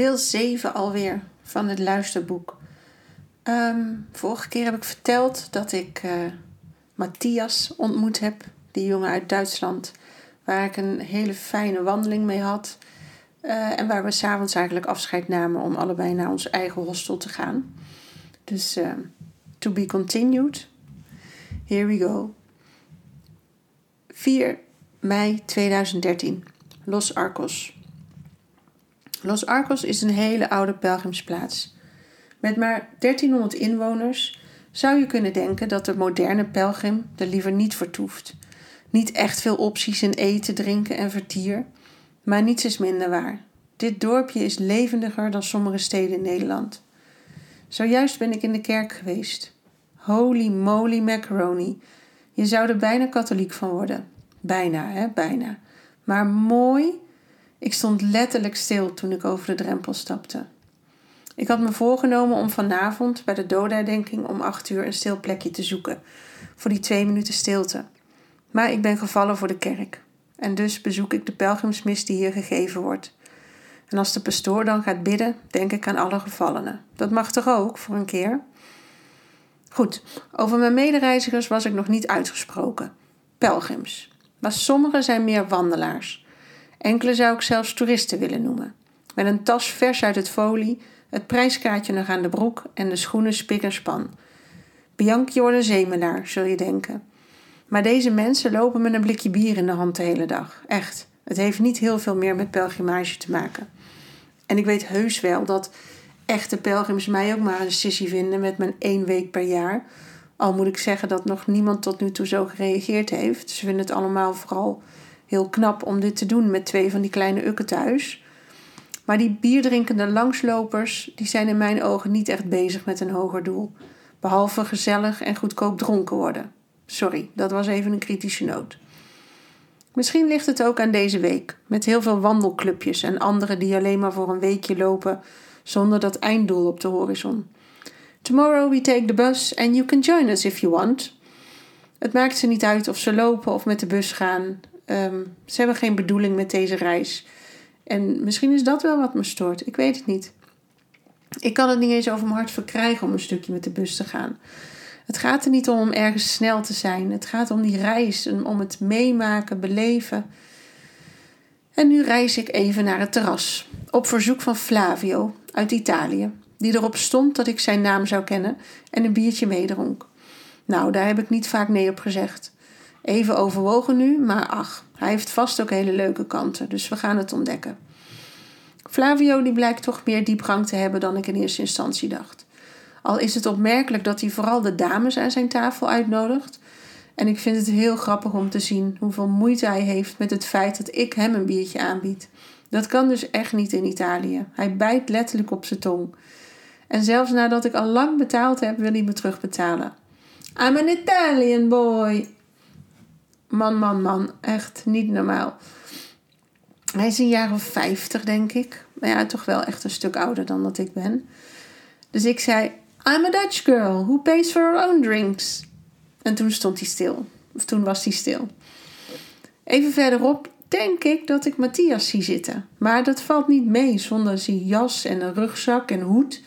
Deel 7 alweer van het luisterboek. Ehm, vorige keer heb ik verteld dat ik uh, Matthias ontmoet heb, die jongen uit Duitsland, waar ik een hele fijne wandeling mee had. Uh, en waar we s'avonds eigenlijk afscheid namen om allebei naar ons eigen hostel te gaan. Dus uh, to be continued. Here we go. 4 mei 2013. Los Arcos. Los Arcos is een hele oude pelgrimsplaats. Met maar 1300 inwoners zou je kunnen denken dat de moderne pelgrim er liever niet vertoeft. Niet echt veel opties in eten, drinken en vertier. Maar niets is minder waar. Dit dorpje is levendiger dan sommige steden in Nederland. Zojuist ben ik in de kerk geweest. Holy moly macaroni. Je zou er bijna katholiek van worden. Bijna, hè, bijna. Maar mooi ik stond letterlijk stil toen ik over de drempel stapte. Ik had me voorgenomen om vanavond bij de doodherdenking om acht uur een stil plekje te zoeken voor die twee minuten stilte. Maar ik ben gevallen voor de kerk en dus bezoek ik de pelgrimsmis die hier gegeven wordt. En als de pastoor dan gaat bidden, denk ik aan alle gevallenen. Dat mag toch ook voor een keer? Goed, over mijn medereizigers was ik nog niet uitgesproken. Pelgrims. Maar sommigen zijn meer wandelaars. Enkele zou ik zelfs toeristen willen noemen. Met een tas vers uit het folie, het prijskaartje nog aan de broek en de schoenen spik en span. Bianchi wordt een zul je denken. Maar deze mensen lopen met een blikje bier in de hand de hele dag. Echt. Het heeft niet heel veel meer met pelgrimage te maken. En ik weet heus wel dat echte pelgrims mij ook maar een sissie vinden met mijn één week per jaar. Al moet ik zeggen dat nog niemand tot nu toe zo gereageerd heeft. Ze vinden het allemaal vooral heel knap om dit te doen met twee van die kleine ukken thuis. Maar die bierdrinkende langslopers, die zijn in mijn ogen niet echt bezig met een hoger doel. Behalve gezellig en goedkoop dronken worden. Sorry, dat was even een kritische noot. Misschien ligt het ook aan deze week, met heel veel wandelclubjes en anderen die alleen maar voor een weekje lopen zonder dat einddoel op de horizon. Tomorrow we take the bus and you can join us if you want. Het maakt ze niet uit of ze lopen of met de bus gaan. Um, ze hebben geen bedoeling met deze reis. En misschien is dat wel wat me stoort. Ik weet het niet. Ik kan het niet eens over mijn hart verkrijgen om een stukje met de bus te gaan. Het gaat er niet om om ergens snel te zijn. Het gaat om die reis, om het meemaken, beleven. En nu reis ik even naar het terras. Op verzoek van Flavio uit Italië, die erop stond dat ik zijn naam zou kennen en een biertje meedronk. Nou, daar heb ik niet vaak nee op gezegd. Even overwogen nu, maar ach, hij heeft vast ook hele leuke kanten, dus we gaan het ontdekken. Flavio die blijkt toch meer diepgang te hebben dan ik in eerste instantie dacht. Al is het opmerkelijk dat hij vooral de dames aan zijn tafel uitnodigt. En ik vind het heel grappig om te zien hoeveel moeite hij heeft met het feit dat ik hem een biertje aanbied. Dat kan dus echt niet in Italië. Hij bijt letterlijk op zijn tong. En zelfs nadat ik al lang betaald heb, wil hij me terugbetalen. I'm an Italian boy, Man, man, man. Echt niet normaal. Hij is een jaar of 50, denk ik. Maar ja, toch wel echt een stuk ouder dan dat ik ben. Dus ik zei: I'm a Dutch girl who pays for her own drinks. En toen stond hij stil. Of toen was hij stil. Even verderop denk ik dat ik Matthias zie zitten. Maar dat valt niet mee zonder zijn jas en een rugzak en hoed.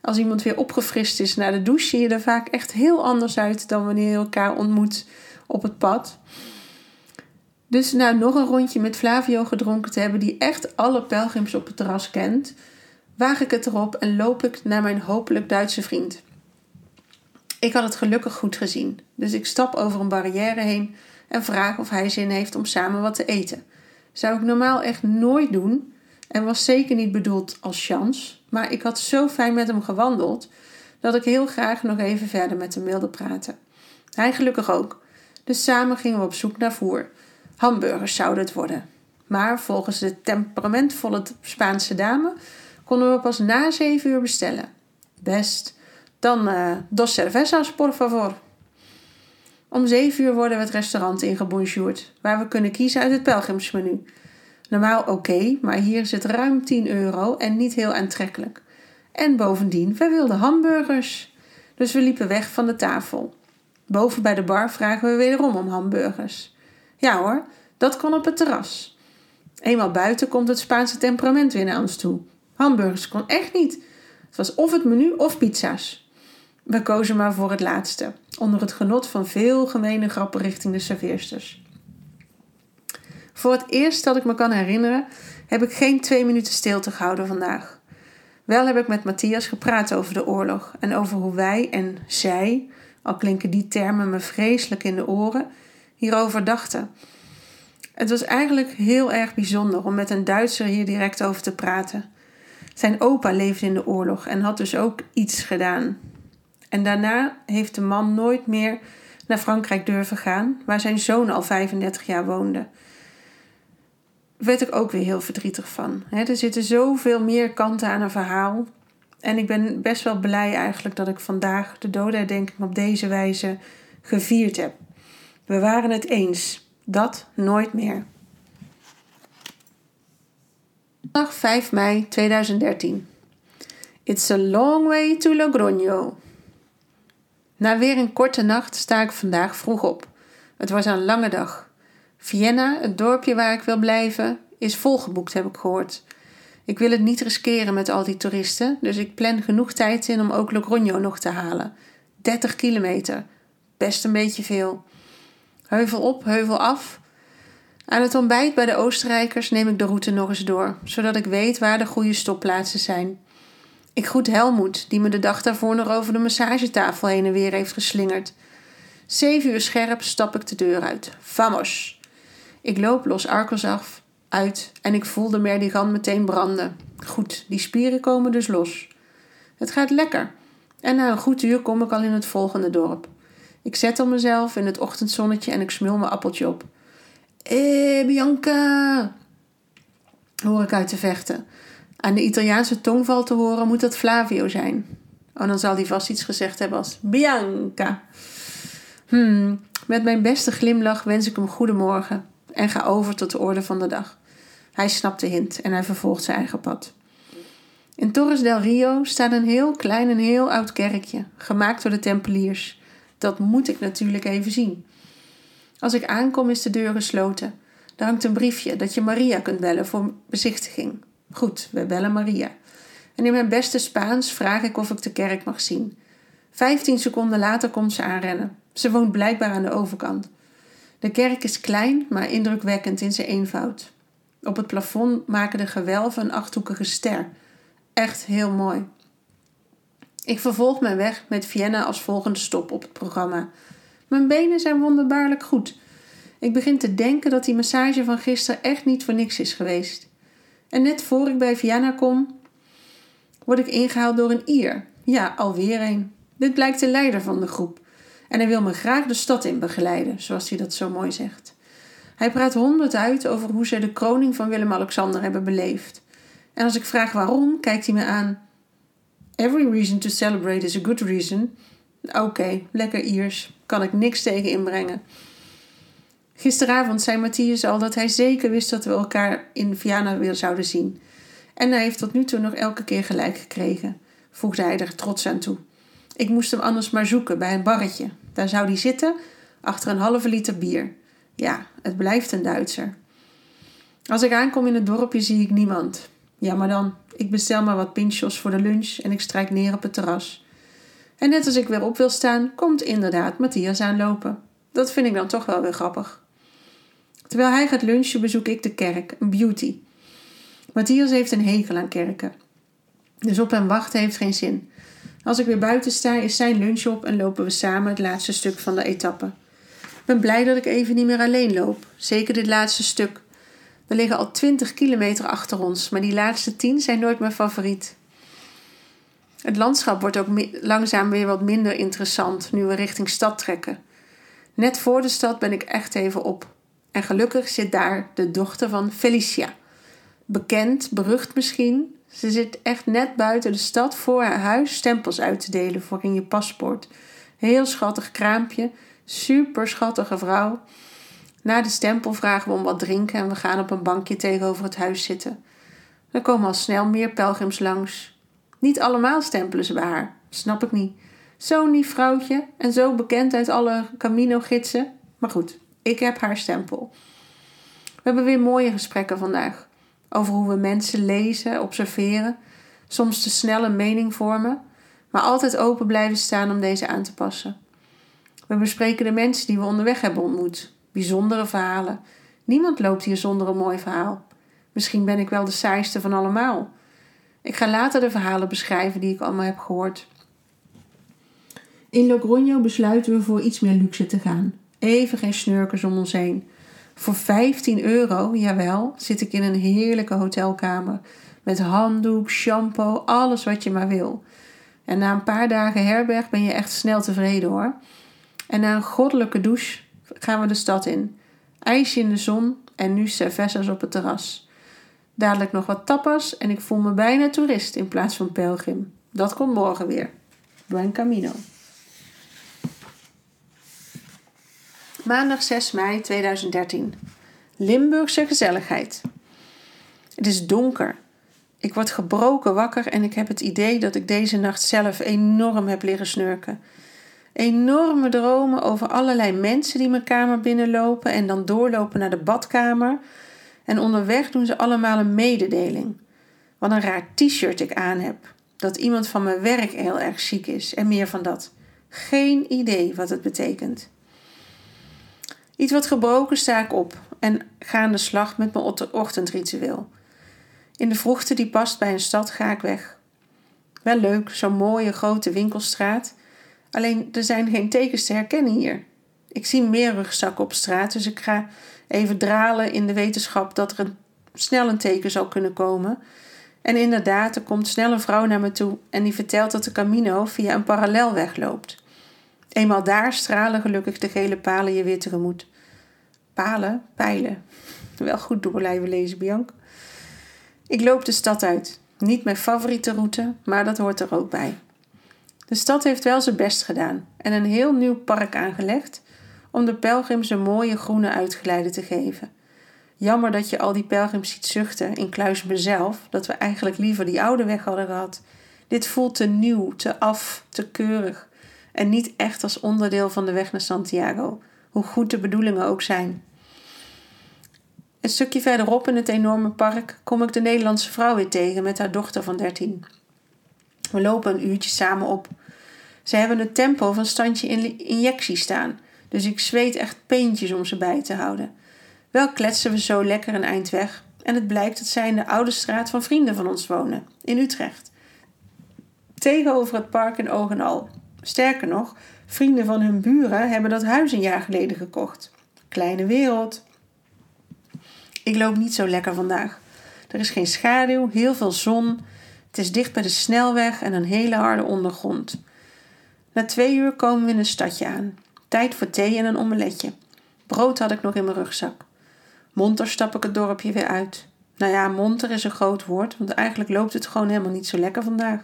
Als iemand weer opgefrist is na de douche, zie je er vaak echt heel anders uit dan wanneer je elkaar ontmoet op het pad. Dus na nog een rondje met Flavio gedronken te hebben, die echt alle pelgrims op het terras kent, waag ik het erop en loop ik naar mijn hopelijk Duitse vriend. Ik had het gelukkig goed gezien, dus ik stap over een barrière heen en vraag of hij zin heeft om samen wat te eten. Zou ik normaal echt nooit doen en was zeker niet bedoeld als chance, maar ik had zo fijn met hem gewandeld dat ik heel graag nog even verder met hem wilde praten. Hij gelukkig ook. Dus samen gingen we op zoek naar voer. Hamburgers zouden het worden. Maar volgens de temperamentvolle Spaanse dame konden we pas na zeven uur bestellen. Best. Dan uh, dos cervezas, por favor. Om zeven uur worden we het restaurant ingebonjourd, waar we kunnen kiezen uit het pelgrimsmenu. Normaal oké, maar hier is het ruim 10 euro en niet heel aantrekkelijk. En bovendien, wij wilden hamburgers. Dus we liepen weg van de tafel. Boven bij de bar vragen we wederom om hamburgers. Ja hoor, dat kon op het terras. Eenmaal buiten komt het Spaanse temperament weer naar ons toe. Hamburgers kon echt niet. Het was of het menu of pizza's. We kozen maar voor het laatste, onder het genot van veel gemene grappen richting de serveersters. Voor het eerst dat ik me kan herinneren, heb ik geen twee minuten stilte gehouden vandaag. Wel heb ik met Matthias gepraat over de oorlog en over hoe wij en zij, al klinken die termen me vreselijk in de oren, hierover dachten. Het was eigenlijk heel erg bijzonder om met een Duitser hier direct over te praten. Zijn opa leefde in de oorlog en had dus ook iets gedaan. En daarna heeft de man nooit meer naar Frankrijk durven gaan, waar zijn zoon al 35 jaar woonde. Werd ik ook weer heel verdrietig van. er zitten zoveel meer kanten aan een verhaal. En ik ben best wel blij eigenlijk dat ik vandaag de dodenherdenking op deze wijze gevierd heb. We waren het eens. Dat nooit meer. Dag 5 mei 2013. It's a long way to Logroño. Na weer een korte nacht sta ik vandaag vroeg op. Het was een lange dag. Vienna, het dorpje waar ik wil blijven, is volgeboekt, heb ik gehoord. Ik wil het niet riskeren met al die toeristen, dus ik plan genoeg tijd in om ook Logroño nog te halen. 30 kilometer. Best een beetje veel. Heuvel op, heuvel af. Aan het ontbijt bij de Oostenrijkers neem ik de route nog eens door, zodat ik weet waar de goede stopplaatsen zijn. Ik groet Helmoet, die me de dag daarvoor nog over de massagetafel heen en weer heeft geslingerd. Zeven uur scherp stap ik de deur uit. Vamos! Ik loop los Arcos af, uit en ik voel de merdigan meteen branden. Goed, die spieren komen dus los. Het gaat lekker. En na een goed uur kom ik al in het volgende dorp. Ik zet mezelf in het ochtendzonnetje en ik smul mijn appeltje op. Eh, Bianca! Hoor ik uit te vechten. Aan de Italiaanse tongval te horen moet dat Flavio zijn. Oh, dan zal hij vast iets gezegd hebben als Bianca. Hmm, met mijn beste glimlach wens ik hem goedemorgen en ga over tot de orde van de dag. Hij snapt de hint en hij vervolgt zijn eigen pad. In Torres del Rio staat een heel klein en heel oud kerkje, gemaakt door de Tempeliers. Dat moet ik natuurlijk even zien. Als ik aankom is de deur gesloten. Er hangt een briefje dat je Maria kunt bellen voor bezichtiging. Goed, we bellen Maria. En in mijn beste Spaans vraag ik of ik de kerk mag zien. Vijftien seconden later komt ze aanrennen. Ze woont blijkbaar aan de overkant. De kerk is klein, maar indrukwekkend in zijn eenvoud. Op het plafond maken de gewelven een achthoekige ster. Echt heel mooi. Ik vervolg mijn weg met Vienna als volgende stop op het programma. Mijn benen zijn wonderbaarlijk goed. Ik begin te denken dat die massage van gisteren echt niet voor niks is geweest. En net voor ik bij Vienna kom, word ik ingehaald door een Ier. Ja, alweer een. Dit blijkt de leider van de groep. En hij wil me graag de stad in begeleiden, zoals hij dat zo mooi zegt. Hij praat honderd uit over hoe zij de kroning van Willem-Alexander hebben beleefd. En als ik vraag waarom, kijkt hij me aan. Every reason to celebrate is a good reason. Oké, lekker Iers. Kan ik niks tegen inbrengen. Gisteravond zei Matthias al dat hij zeker wist dat we elkaar in Viana weer zouden zien. En hij heeft tot nu toe nog elke keer gelijk gekregen, voegde hij er trots aan toe. Ik moest hem anders maar zoeken bij een barretje. Daar zou hij zitten, achter een halve liter bier. Ja, het blijft een Duitser. Als ik aankom in het dorpje zie ik niemand. Ja, maar dan, ik bestel maar wat pinchos voor de lunch en ik strijk neer op het terras. En net als ik weer op wil staan, komt inderdaad Matthias aanlopen. Dat vind ik dan toch wel weer grappig. Terwijl hij gaat lunchen, bezoek ik de kerk, een beauty. Matthias heeft een hekel aan kerken. Dus op hem wachten heeft geen zin. Als ik weer buiten sta, is zijn lunch op en lopen we samen het laatste stuk van de etappe. Ben blij dat ik even niet meer alleen loop. Zeker dit laatste stuk. Er liggen al 20 kilometer achter ons, maar die laatste 10 zijn nooit mijn favoriet. Het landschap wordt ook langzaam weer wat minder interessant nu we richting stad trekken. Net voor de stad ben ik echt even op. En gelukkig zit daar de dochter van Felicia. Bekend, berucht misschien. Ze zit echt net buiten de stad voor haar huis stempels uit te delen voor in je paspoort. Heel schattig kraampje, super schattige vrouw. Na de stempel vragen we om wat drinken en we gaan op een bankje tegenover het huis zitten. Er komen al snel meer pelgrims langs. Niet allemaal stempelen ze bij haar, snap ik niet. Zo'n lief vrouwtje en zo bekend uit alle Camino-gidsen. Maar goed, ik heb haar stempel. We hebben weer mooie gesprekken vandaag. over hoe we mensen lezen, observeren, soms te snel een mening vormen, maar altijd open blijven staan om deze aan te passen. We bespreken de mensen die we onderweg hebben ontmoet, bijzondere verhalen. Niemand loopt hier zonder een mooi verhaal. Misschien ben ik wel de saaiste van allemaal. Ik ga later de verhalen beschrijven die ik allemaal heb gehoord. In Logroño besluiten we voor iets meer luxe te gaan. Even geen snurkers om ons heen. Voor 15 euro, jawel, zit ik in een heerlijke hotelkamer. Met handdoek, shampoo, alles wat je maar wil. En na een paar dagen herberg ben je echt snel tevreden hoor. En na een goddelijke douche gaan we de stad in. IJsje in de zon en nu cervezas op het terras. Dadelijk nog wat tapas en ik voel me bijna toerist in plaats van pelgrim. Dat komt morgen weer. Buen camino. Maandag 6 mei 2013. Limburgse gezelligheid. Het is donker. Ik word gebroken wakker en ik heb het idee dat ik deze nacht zelf enorm heb leren snurken. Enorme dromen over allerlei mensen die mijn kamer binnenlopen en dan doorlopen naar de badkamer. En onderweg doen ze allemaal een mededeling. Wat een raar t-shirt ik aan heb. Dat iemand van mijn werk heel erg ziek is en meer van dat. Geen idee wat het betekent. Iets wat gebroken sta ik op en ga aan de slag met mijn ochtendritueel. In de vroegte die past bij een stad ga ik weg. Wel leuk, zo'n mooie grote winkelstraat. Alleen er zijn geen tekens te herkennen hier. Ik zie meer rugzakken op straat, dus ik ga even dralen in de wetenschap dat er een, snel een teken zal kunnen komen. En inderdaad, er komt snel een vrouw naar me toe en die vertelt dat de Camino via een parallelweg loopt. Eenmaal daar stralen gelukkig de gele palen je weer tegemoet. Palen, pijlen. Wel goed doorlijven lezen, Bianca. Ik loop de stad uit. Niet mijn favoriete route, maar dat hoort er ook bij. De stad heeft wel zijn best gedaan en een heel nieuw park aangelegd om de pelgrims een mooie groene uitgeleide te geven. Jammer dat je al die pelgrims ziet zuchten in Kluis mezelf, dat we eigenlijk liever die oude weg hadden gehad. Dit voelt te nieuw, te af, te keurig en niet echt als onderdeel van de weg naar Santiago, hoe goed de bedoelingen ook zijn. Een stukje verderop in het enorme park kom ik de Nederlandse vrouw weer tegen met haar dochter van 13. We lopen een uurtje samen op. Ze hebben het tempo van standje injectie staan, dus ik zweet echt peentjes om ze bij te houden. Wel kletsen we zo lekker een eind weg en het blijkt dat zij in de oude straat van vrienden van ons wonen, in Utrecht. Tegenover het park in oog al. Sterker nog, vrienden van hun buren hebben dat huis een jaar geleden gekocht. Kleine wereld. Ik loop niet zo lekker vandaag. Er is geen schaduw, heel veel zon. Het is dicht bij de snelweg en een hele harde ondergrond. Na twee uur komen we in een stadje aan. Tijd voor thee en een omeletje. Brood had ik nog in mijn rugzak. Monter stap ik het dorpje weer uit. Nou ja, monter is een groot woord, want eigenlijk loopt het gewoon helemaal niet zo lekker vandaag.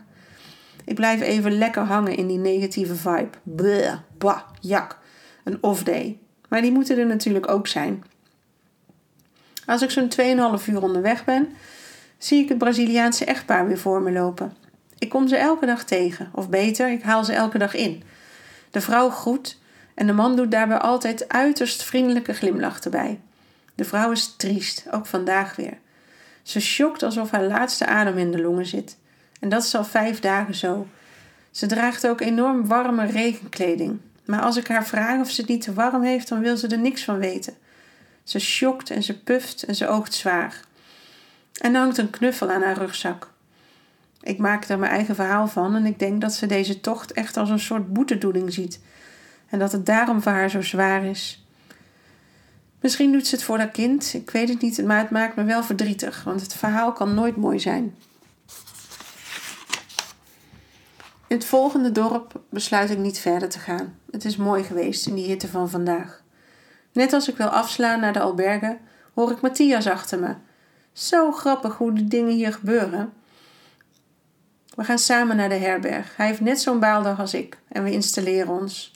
Ik blijf even lekker hangen in die negatieve vibe. Bleh, bah, jak. Een off-day. Maar die moeten er natuurlijk ook zijn. Als ik zo'n 2,5 uur onderweg ben, zie ik het Braziliaanse echtpaar weer voor me lopen. Ik kom ze elke dag tegen, of beter, ik haal ze elke dag in. De vrouw groet en de man doet daarbij altijd uiterst vriendelijke glimlach erbij. De vrouw is triest, ook vandaag weer. Ze schokt alsof haar laatste adem in de longen zit. En dat is al vijf dagen zo. Ze draagt ook enorm warme regenkleding. Maar als ik haar vraag of ze het niet te warm heeft, dan wil ze er niks van weten. Ze schokt en ze puft en ze oogt zwaar. En hangt een knuffel aan haar rugzak. Ik maak er mijn eigen verhaal van en ik denk dat ze deze tocht echt als een soort boetedoening ziet. En dat het daarom voor haar zo zwaar is. Misschien doet ze het voor haar kind, ik weet het niet, maar het maakt me wel verdrietig, want het verhaal kan nooit mooi zijn. In het volgende dorp besluit ik niet verder te gaan. Het is mooi geweest in die hitte van vandaag. Net als ik wil afslaan naar de alberge, hoor ik Matthias achter me. Zo grappig hoe de dingen hier gebeuren. We gaan samen naar de herberg. Hij heeft net zo'n baaldag als ik en we installeren ons.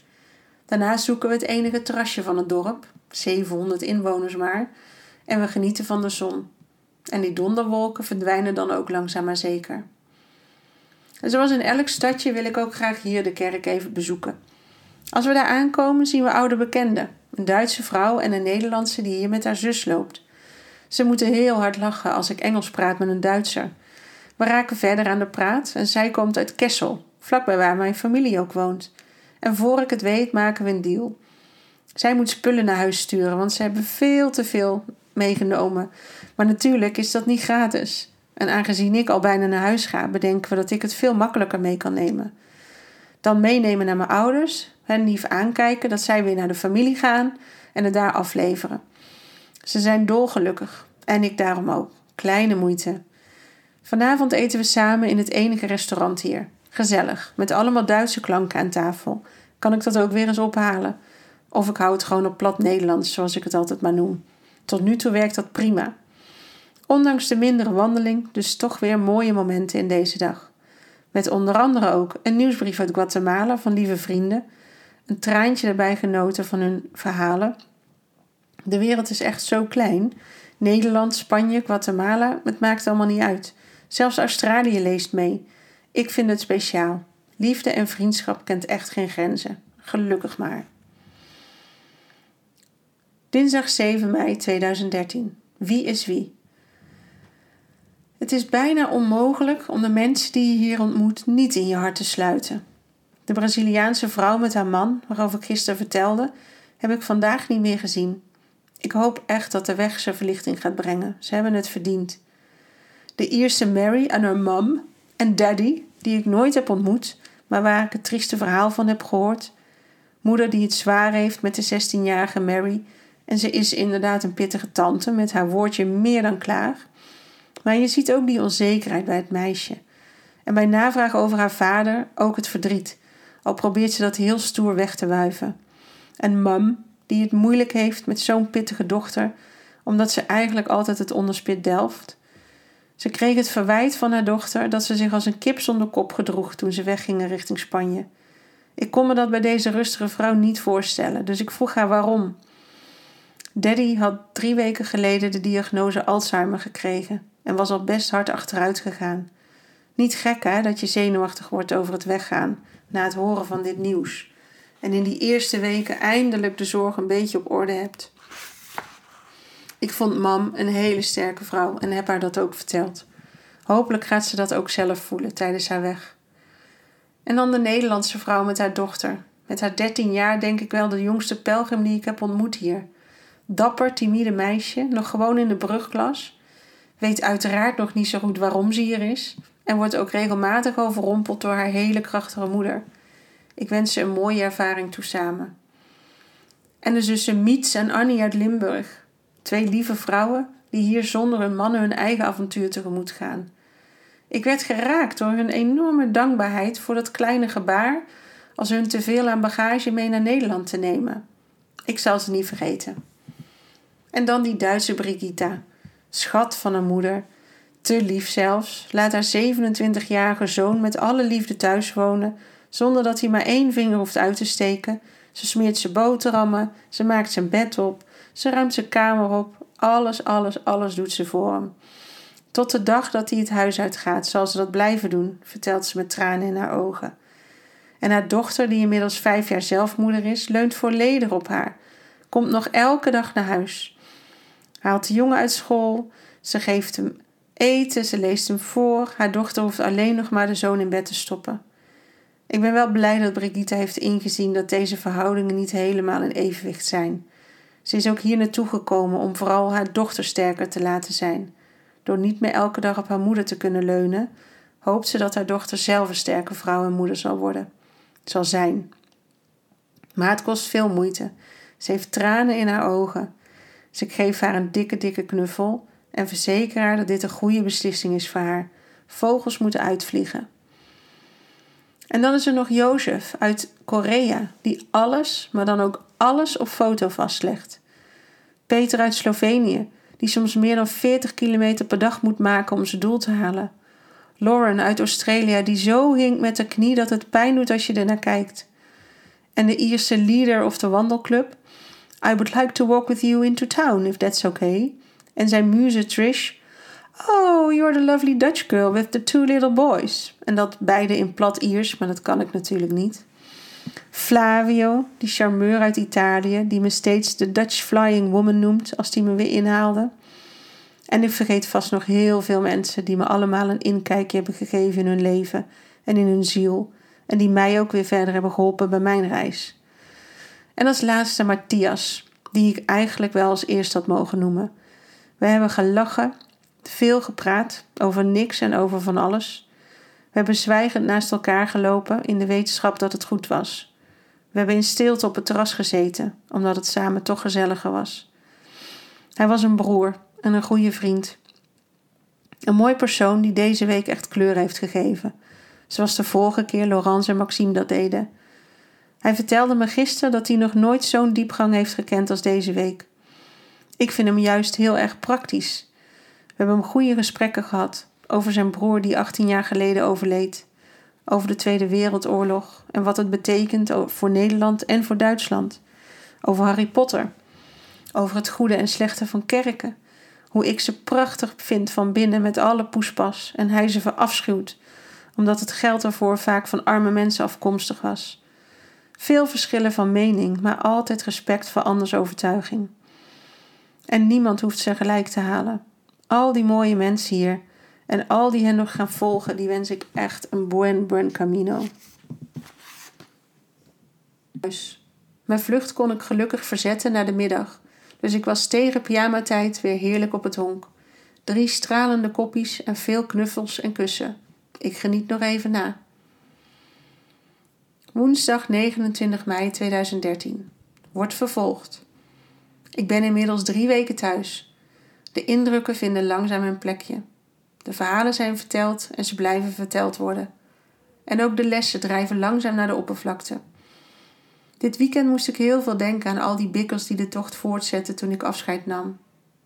Daarna zoeken we het enige terrasje van het dorp, 700 inwoners maar, en we genieten van de zon. En die donderwolken verdwijnen dan ook langzaam maar zeker. En zoals in elk stadje wil ik ook graag hier de kerk even bezoeken. Als we daar aankomen zien we oude bekenden, een Duitse vrouw en een Nederlandse die hier met haar zus loopt. Ze moeten heel hard lachen als ik Engels praat met een Duitser. We raken verder aan de praat en zij komt uit Kessel, vlakbij waar mijn familie ook woont. En voor ik het weet maken we een deal. Zij moet spullen naar huis sturen, want ze hebben veel te veel meegenomen. Maar natuurlijk is dat niet gratis. En aangezien ik al bijna naar huis ga, bedenken we dat ik het veel makkelijker mee kan nemen. Dan meenemen naar mijn ouders, hen lief aankijken dat zij weer naar de familie gaan en het daar afleveren. Ze zijn dolgelukkig en ik daarom ook. Kleine moeite. Vanavond eten we samen in het enige restaurant hier. Gezellig, met allemaal Duitse klanken aan tafel. Kan ik dat ook weer eens ophalen? Of ik hou het gewoon op plat Nederlands, zoals ik het altijd maar noem. Tot nu toe werkt dat prima. Ondanks de mindere wandeling, dus toch weer mooie momenten in deze dag. Met onder andere ook een nieuwsbrief uit Guatemala van lieve vrienden, een traantje erbij genoten van hun verhalen. De wereld is echt zo klein. Nederland, Spanje, Guatemala, het maakt allemaal niet uit. Zelfs Australië leest mee. Ik vind het speciaal. Liefde en vriendschap kent echt geen grenzen. Gelukkig maar. Dinsdag 7 mei 2013. Wie is wie? Het is bijna onmogelijk om de mensen die je hier ontmoet niet in je hart te sluiten. De Braziliaanse vrouw met haar man, waarover ik gisteren vertelde, heb ik vandaag niet meer gezien. Ik hoop echt dat de weg ze verlichting gaat brengen. Ze hebben het verdiend. De Ierse Mary en haar mom en daddy, die ik nooit heb ontmoet, maar waar ik het trieste verhaal van heb gehoord. Moeder die het zwaar heeft met de 16-jarige Mary. En ze is inderdaad een pittige tante met haar woordje meer dan klaar. Maar je ziet ook die onzekerheid bij het meisje. En bij navraag over haar vader ook het verdriet, al probeert ze dat heel stoer weg te wuiven. En mam, die het moeilijk heeft met zo'n pittige dochter, omdat ze eigenlijk altijd het onderspit delft. Ze kreeg het verwijt van haar dochter dat ze zich als een kip zonder kop gedroeg toen ze weggingen richting Spanje. Ik kon me dat bij deze rustige vrouw niet voorstellen, dus ik vroeg haar waarom. Daddy had drie weken geleden de diagnose Alzheimer gekregen en was al best hard achteruit gegaan. Niet gek hè, dat je zenuwachtig wordt over het weggaan na het horen van dit nieuws. En in die eerste weken eindelijk de zorg een beetje op orde hebt. Ik vond mam een hele sterke vrouw en heb haar dat ook verteld. Hopelijk gaat ze dat ook zelf voelen tijdens haar weg. En dan de Nederlandse vrouw met haar dochter. Met haar 13 jaar denk ik wel de jongste pelgrim die ik heb ontmoet hier. Dapper, timide meisje, nog gewoon in de brugklas. Weet uiteraard nog niet zo goed waarom ze hier is. En wordt ook regelmatig overrompeld door haar hele krachtige moeder. Ik wens ze een mooie ervaring toe samen. En de zussen Miets en Annie uit Limburg. Twee lieve vrouwen die hier zonder hun mannen hun eigen avontuur tegemoet gaan. Ik werd geraakt door hun enorme dankbaarheid voor dat kleine gebaar als hun te veel aan bagage mee naar Nederland te nemen. Ik zal ze niet vergeten. En dan die Duitse Brigitta, schat van een moeder, te lief zelfs, laat haar 27-jarige zoon met alle liefde thuis wonen, zonder dat hij maar één vinger hoeft uit te steken. Ze smeert zijn boterhammen, ze maakt zijn bed op, ze ruimt zijn kamer op. Alles, alles, alles doet ze voor hem. Tot de dag dat hij het huis uitgaat, zal ze dat blijven doen, vertelt ze met tranen in haar ogen. En haar dochter, die inmiddels vijf jaar zelfmoeder is, leunt volledig op haar. Komt nog elke dag naar huis. Haalt de jongen uit school. Ze geeft hem eten, ze leest hem voor. Haar dochter hoeft alleen nog maar de zoon in bed te stoppen. Ik ben wel blij dat Brigitte heeft ingezien dat deze verhoudingen niet helemaal in evenwicht zijn. Ze is ook hier naartoe gekomen om vooral haar dochter sterker te laten zijn. Door niet meer elke dag op haar moeder te kunnen leunen, hoopt ze dat haar dochter zelf een sterke vrouw en moeder zal worden. Zal zijn. Maar het kost veel moeite. Ze heeft tranen in haar ogen. Ze geeft haar een dikke, dikke knuffel en verzeker haar dat dit een goede beslissing is voor haar. Vogels moeten uitvliegen. En dan is er nog Jozef uit Korea, die alles, maar dan ook alles op foto vastlegt. Peter uit Slovenië, die soms meer dan 40 kilometer per dag moet maken om zijn doel te halen. Lauren uit Australië, die zo hinkt met de knie dat het pijn doet als je er naar kijkt. En de Ierse leader of de wandelclub. I would like to walk with you into town, if that's okay. En zijn muze Trish. Oh, you're the lovely Dutch girl with the two little boys. En dat beide in plat Iers, maar dat kan ik natuurlijk niet. Flavio, die charmeur uit Italië, die me steeds de Dutch Flying Woman noemt als die me weer inhaalde. En ik vergeet vast nog heel veel mensen die me allemaal een inkijkje hebben gegeven in hun leven en in hun ziel. En die mij ook weer verder hebben geholpen bij mijn reis. En als laatste Matthias, die ik eigenlijk wel als eerste had mogen noemen. We hebben gelachen, veel gepraat over niks en over van alles. We hebben zwijgend naast elkaar gelopen in de wetenschap dat het goed was. We hebben in stilte op het terras gezeten, omdat het samen toch gezelliger was. Hij was een broer en een goede vriend. Een mooi persoon die deze week echt kleur heeft gegeven, zoals de vorige keer Laurence en Maxime dat deden. Hij vertelde me gisteren dat hij nog nooit zo'n diepgang heeft gekend als deze week. Ik vind hem juist heel erg praktisch. We hebben goede gesprekken gehad over zijn broer die 18 jaar geleden overleed, over de Tweede Wereldoorlog en wat het betekent voor Nederland en voor Duitsland, over Harry Potter, over het goede en slechte van kerken, hoe ik ze prachtig vind van binnen met alle poespas en hij ze verafschuwt, omdat het geld ervoor vaak van arme mensen afkomstig was. Veel verschillen van mening, maar altijd respect voor anders overtuiging. En niemand hoeft ze gelijk te halen. Al die mooie mensen hier en al die hen nog gaan volgen, die wens ik echt een buen buen camino. Mijn vlucht kon ik gelukkig verzetten naar de middag, dus ik was tegen pyjama-tijd weer heerlijk op het honk. Drie stralende koppies en veel knuffels en kussen. Ik geniet nog even na. Woensdag 29 mei 2013. Wordt vervolgd. Ik ben inmiddels drie weken thuis. De indrukken vinden langzaam een plekje. De verhalen zijn verteld en ze blijven verteld worden. En ook de lessen drijven langzaam naar de oppervlakte. Dit weekend moest ik heel veel denken aan al die bikkels die de tocht voortzetten toen ik afscheid nam.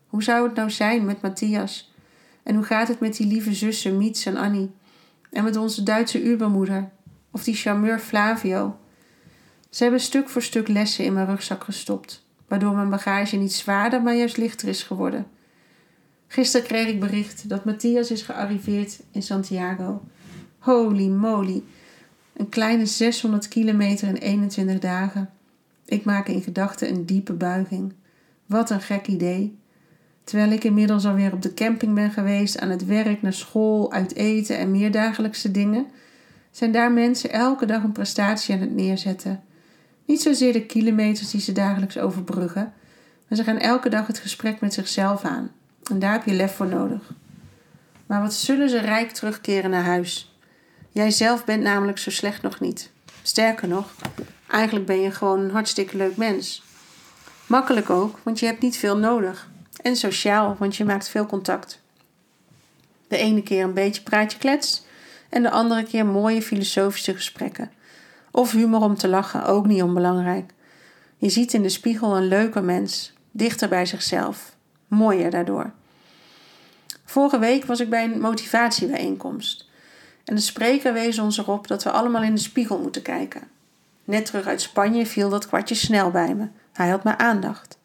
Hoe zou het nou zijn met Matthias? En hoe gaat het met die lieve zussen Miets en Annie? En met onze Duitse ubermoeder? Of die charmeur Flavio? Ze hebben stuk voor stuk lessen in mijn rugzak gestopt, waardoor mijn bagage niet zwaarder, maar juist lichter is geworden. Gisteren kreeg ik bericht dat Matthias is gearriveerd in Santiago. Holy moly! Een kleine 600 kilometer in 21 dagen. Ik maak in gedachten een diepe buiging. Wat een gek idee. Terwijl ik inmiddels alweer op de camping ben geweest, aan het werk, naar school, uit eten en meer dagelijkse dingen, zijn daar mensen elke dag een prestatie aan het neerzetten. Niet zozeer de kilometers die ze dagelijks overbruggen, maar ze gaan elke dag het gesprek met zichzelf aan. En daar heb je lef voor nodig. Maar wat zullen ze rijk terugkeren naar huis? Jij zelf bent namelijk zo slecht nog niet. Sterker nog, eigenlijk ben je gewoon een hartstikke leuk mens. Makkelijk ook, want je hebt niet veel nodig. En sociaal, want je maakt veel contact. De ene keer een beetje praatje klets en de andere keer mooie filosofische gesprekken. Of humor om te lachen, ook niet onbelangrijk. Je ziet in de spiegel een leuker mens, dichter bij zichzelf, mooier daardoor. Vorige week was ik bij een motivatiebijeenkomst. En de spreker wees ons erop dat we allemaal in de spiegel moeten kijken. Net terug uit Spanje viel dat kwartje snel bij me. Hij had mijn aandacht.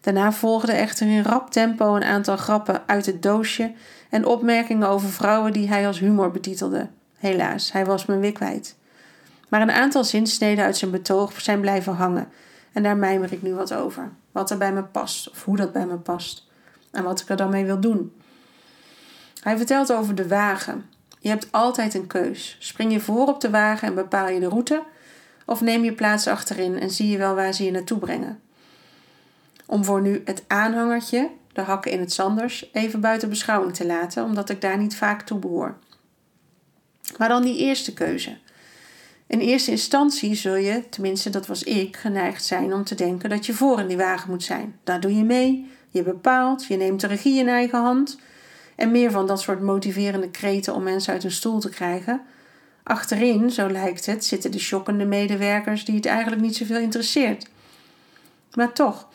Daarna volgde echter in rap tempo een aantal grappen uit het doosje en opmerkingen over vrouwen die hij als humor betitelde. Helaas, hij was me weer kwijt. Maar een aantal zinsneden uit zijn betoog zijn blijven hangen en daar mijmer ik nu wat over. Wat er bij me past of hoe dat bij me past en wat ik er dan mee wil doen. Hij vertelt over de wagen. Je hebt altijd een keus. Spring je voor op de wagen en bepaal je de route, of neem je plaats achterin en zie je wel waar ze je naartoe brengen. Om voor nu het aanhangertje, de hakken in het zanders, even buiten beschouwing te laten, omdat ik daar niet vaak toe behoor. Maar dan die eerste keuze. In eerste instantie zul je, tenminste dat was ik, geneigd zijn om te denken dat je voor in die wagen moet zijn. Daar doe je mee, je bepaalt, je neemt de regie in eigen hand. En meer van dat soort motiverende kreten om mensen uit hun stoel te krijgen. Achterin, zo lijkt het, zitten de shockende medewerkers die het eigenlijk niet zoveel interesseert. Maar toch,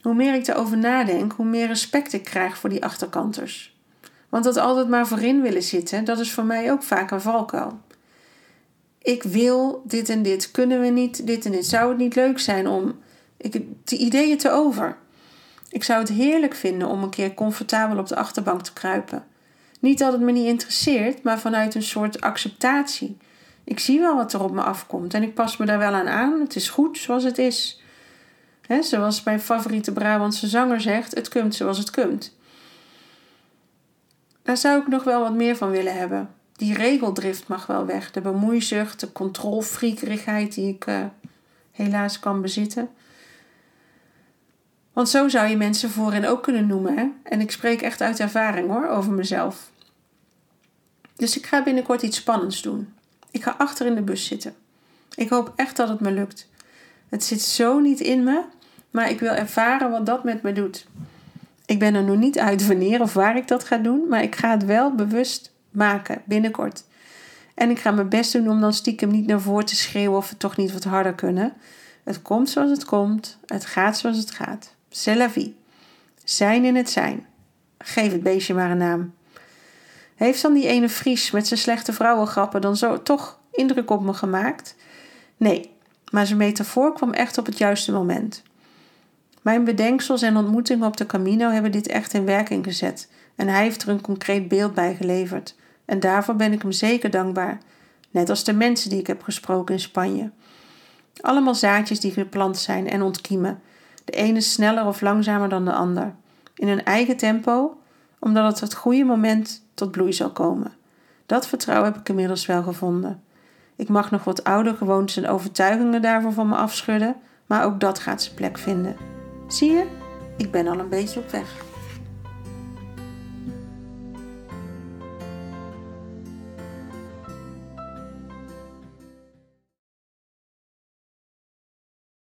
hoe meer ik erover nadenk, hoe meer respect ik krijg voor die achterkanters. Want dat altijd maar voorin willen zitten, dat is voor mij ook vaak een valkuil. Ik wil dit en dit, kunnen we niet, dit en dit. Zou het niet leuk zijn om ik, de ideeën te over? Ik zou het heerlijk vinden om een keer comfortabel op de achterbank te kruipen. Niet dat het me niet interesseert, maar vanuit een soort acceptatie. Ik zie wel wat er op me afkomt en ik pas me daar wel aan aan. Het is goed zoals het is. Zoals mijn favoriete Brabantse zanger zegt: het komt zoals het komt. Daar zou ik nog wel wat meer van willen hebben. Die regeldrift mag wel weg. De bemoeizucht, de controlfriekerigheid die ik uh, helaas kan bezitten. Want zo zou je mensen voorin ook kunnen noemen. Hè? En ik spreek echt uit ervaring hoor, over mezelf. Dus ik ga binnenkort iets spannends doen. Ik ga achter in de bus zitten. Ik hoop echt dat het me lukt. Het zit zo niet in me, maar ik wil ervaren wat dat met me doet. Ik ben er nog niet uit wanneer of waar ik dat ga doen, maar ik ga het wel bewust maken binnenkort. En ik ga mijn best doen om dan stiekem niet naar voren te schreeuwen of we toch niet wat harder kunnen. Het komt zoals het komt, het gaat zoals het gaat. C'est. Zijn in het zijn. Geef het beestje maar een naam. Heeft dan die ene Fries met zijn slechte vrouwengrappen dan zo toch indruk op me gemaakt? Nee, maar zijn metafoor kwam echt op het juiste moment. Mijn bedenksels en ontmoetingen op de Camino hebben dit echt in werking gezet en hij heeft er een concreet beeld bij geleverd. En daarvoor ben ik hem zeker dankbaar, net als de mensen die ik heb gesproken in Spanje. Allemaal zaadjes die geplant zijn en ontkiemen, de ene sneller of langzamer dan de ander, in hun eigen tempo, omdat het het goede moment tot bloei zal komen. Dat vertrouwen heb ik inmiddels wel gevonden. Ik mag nog wat oude gewoontes en overtuigingen daarvoor van me afschudden, maar ook dat gaat zijn plek vinden. Zie je, ik ben al een beetje op weg.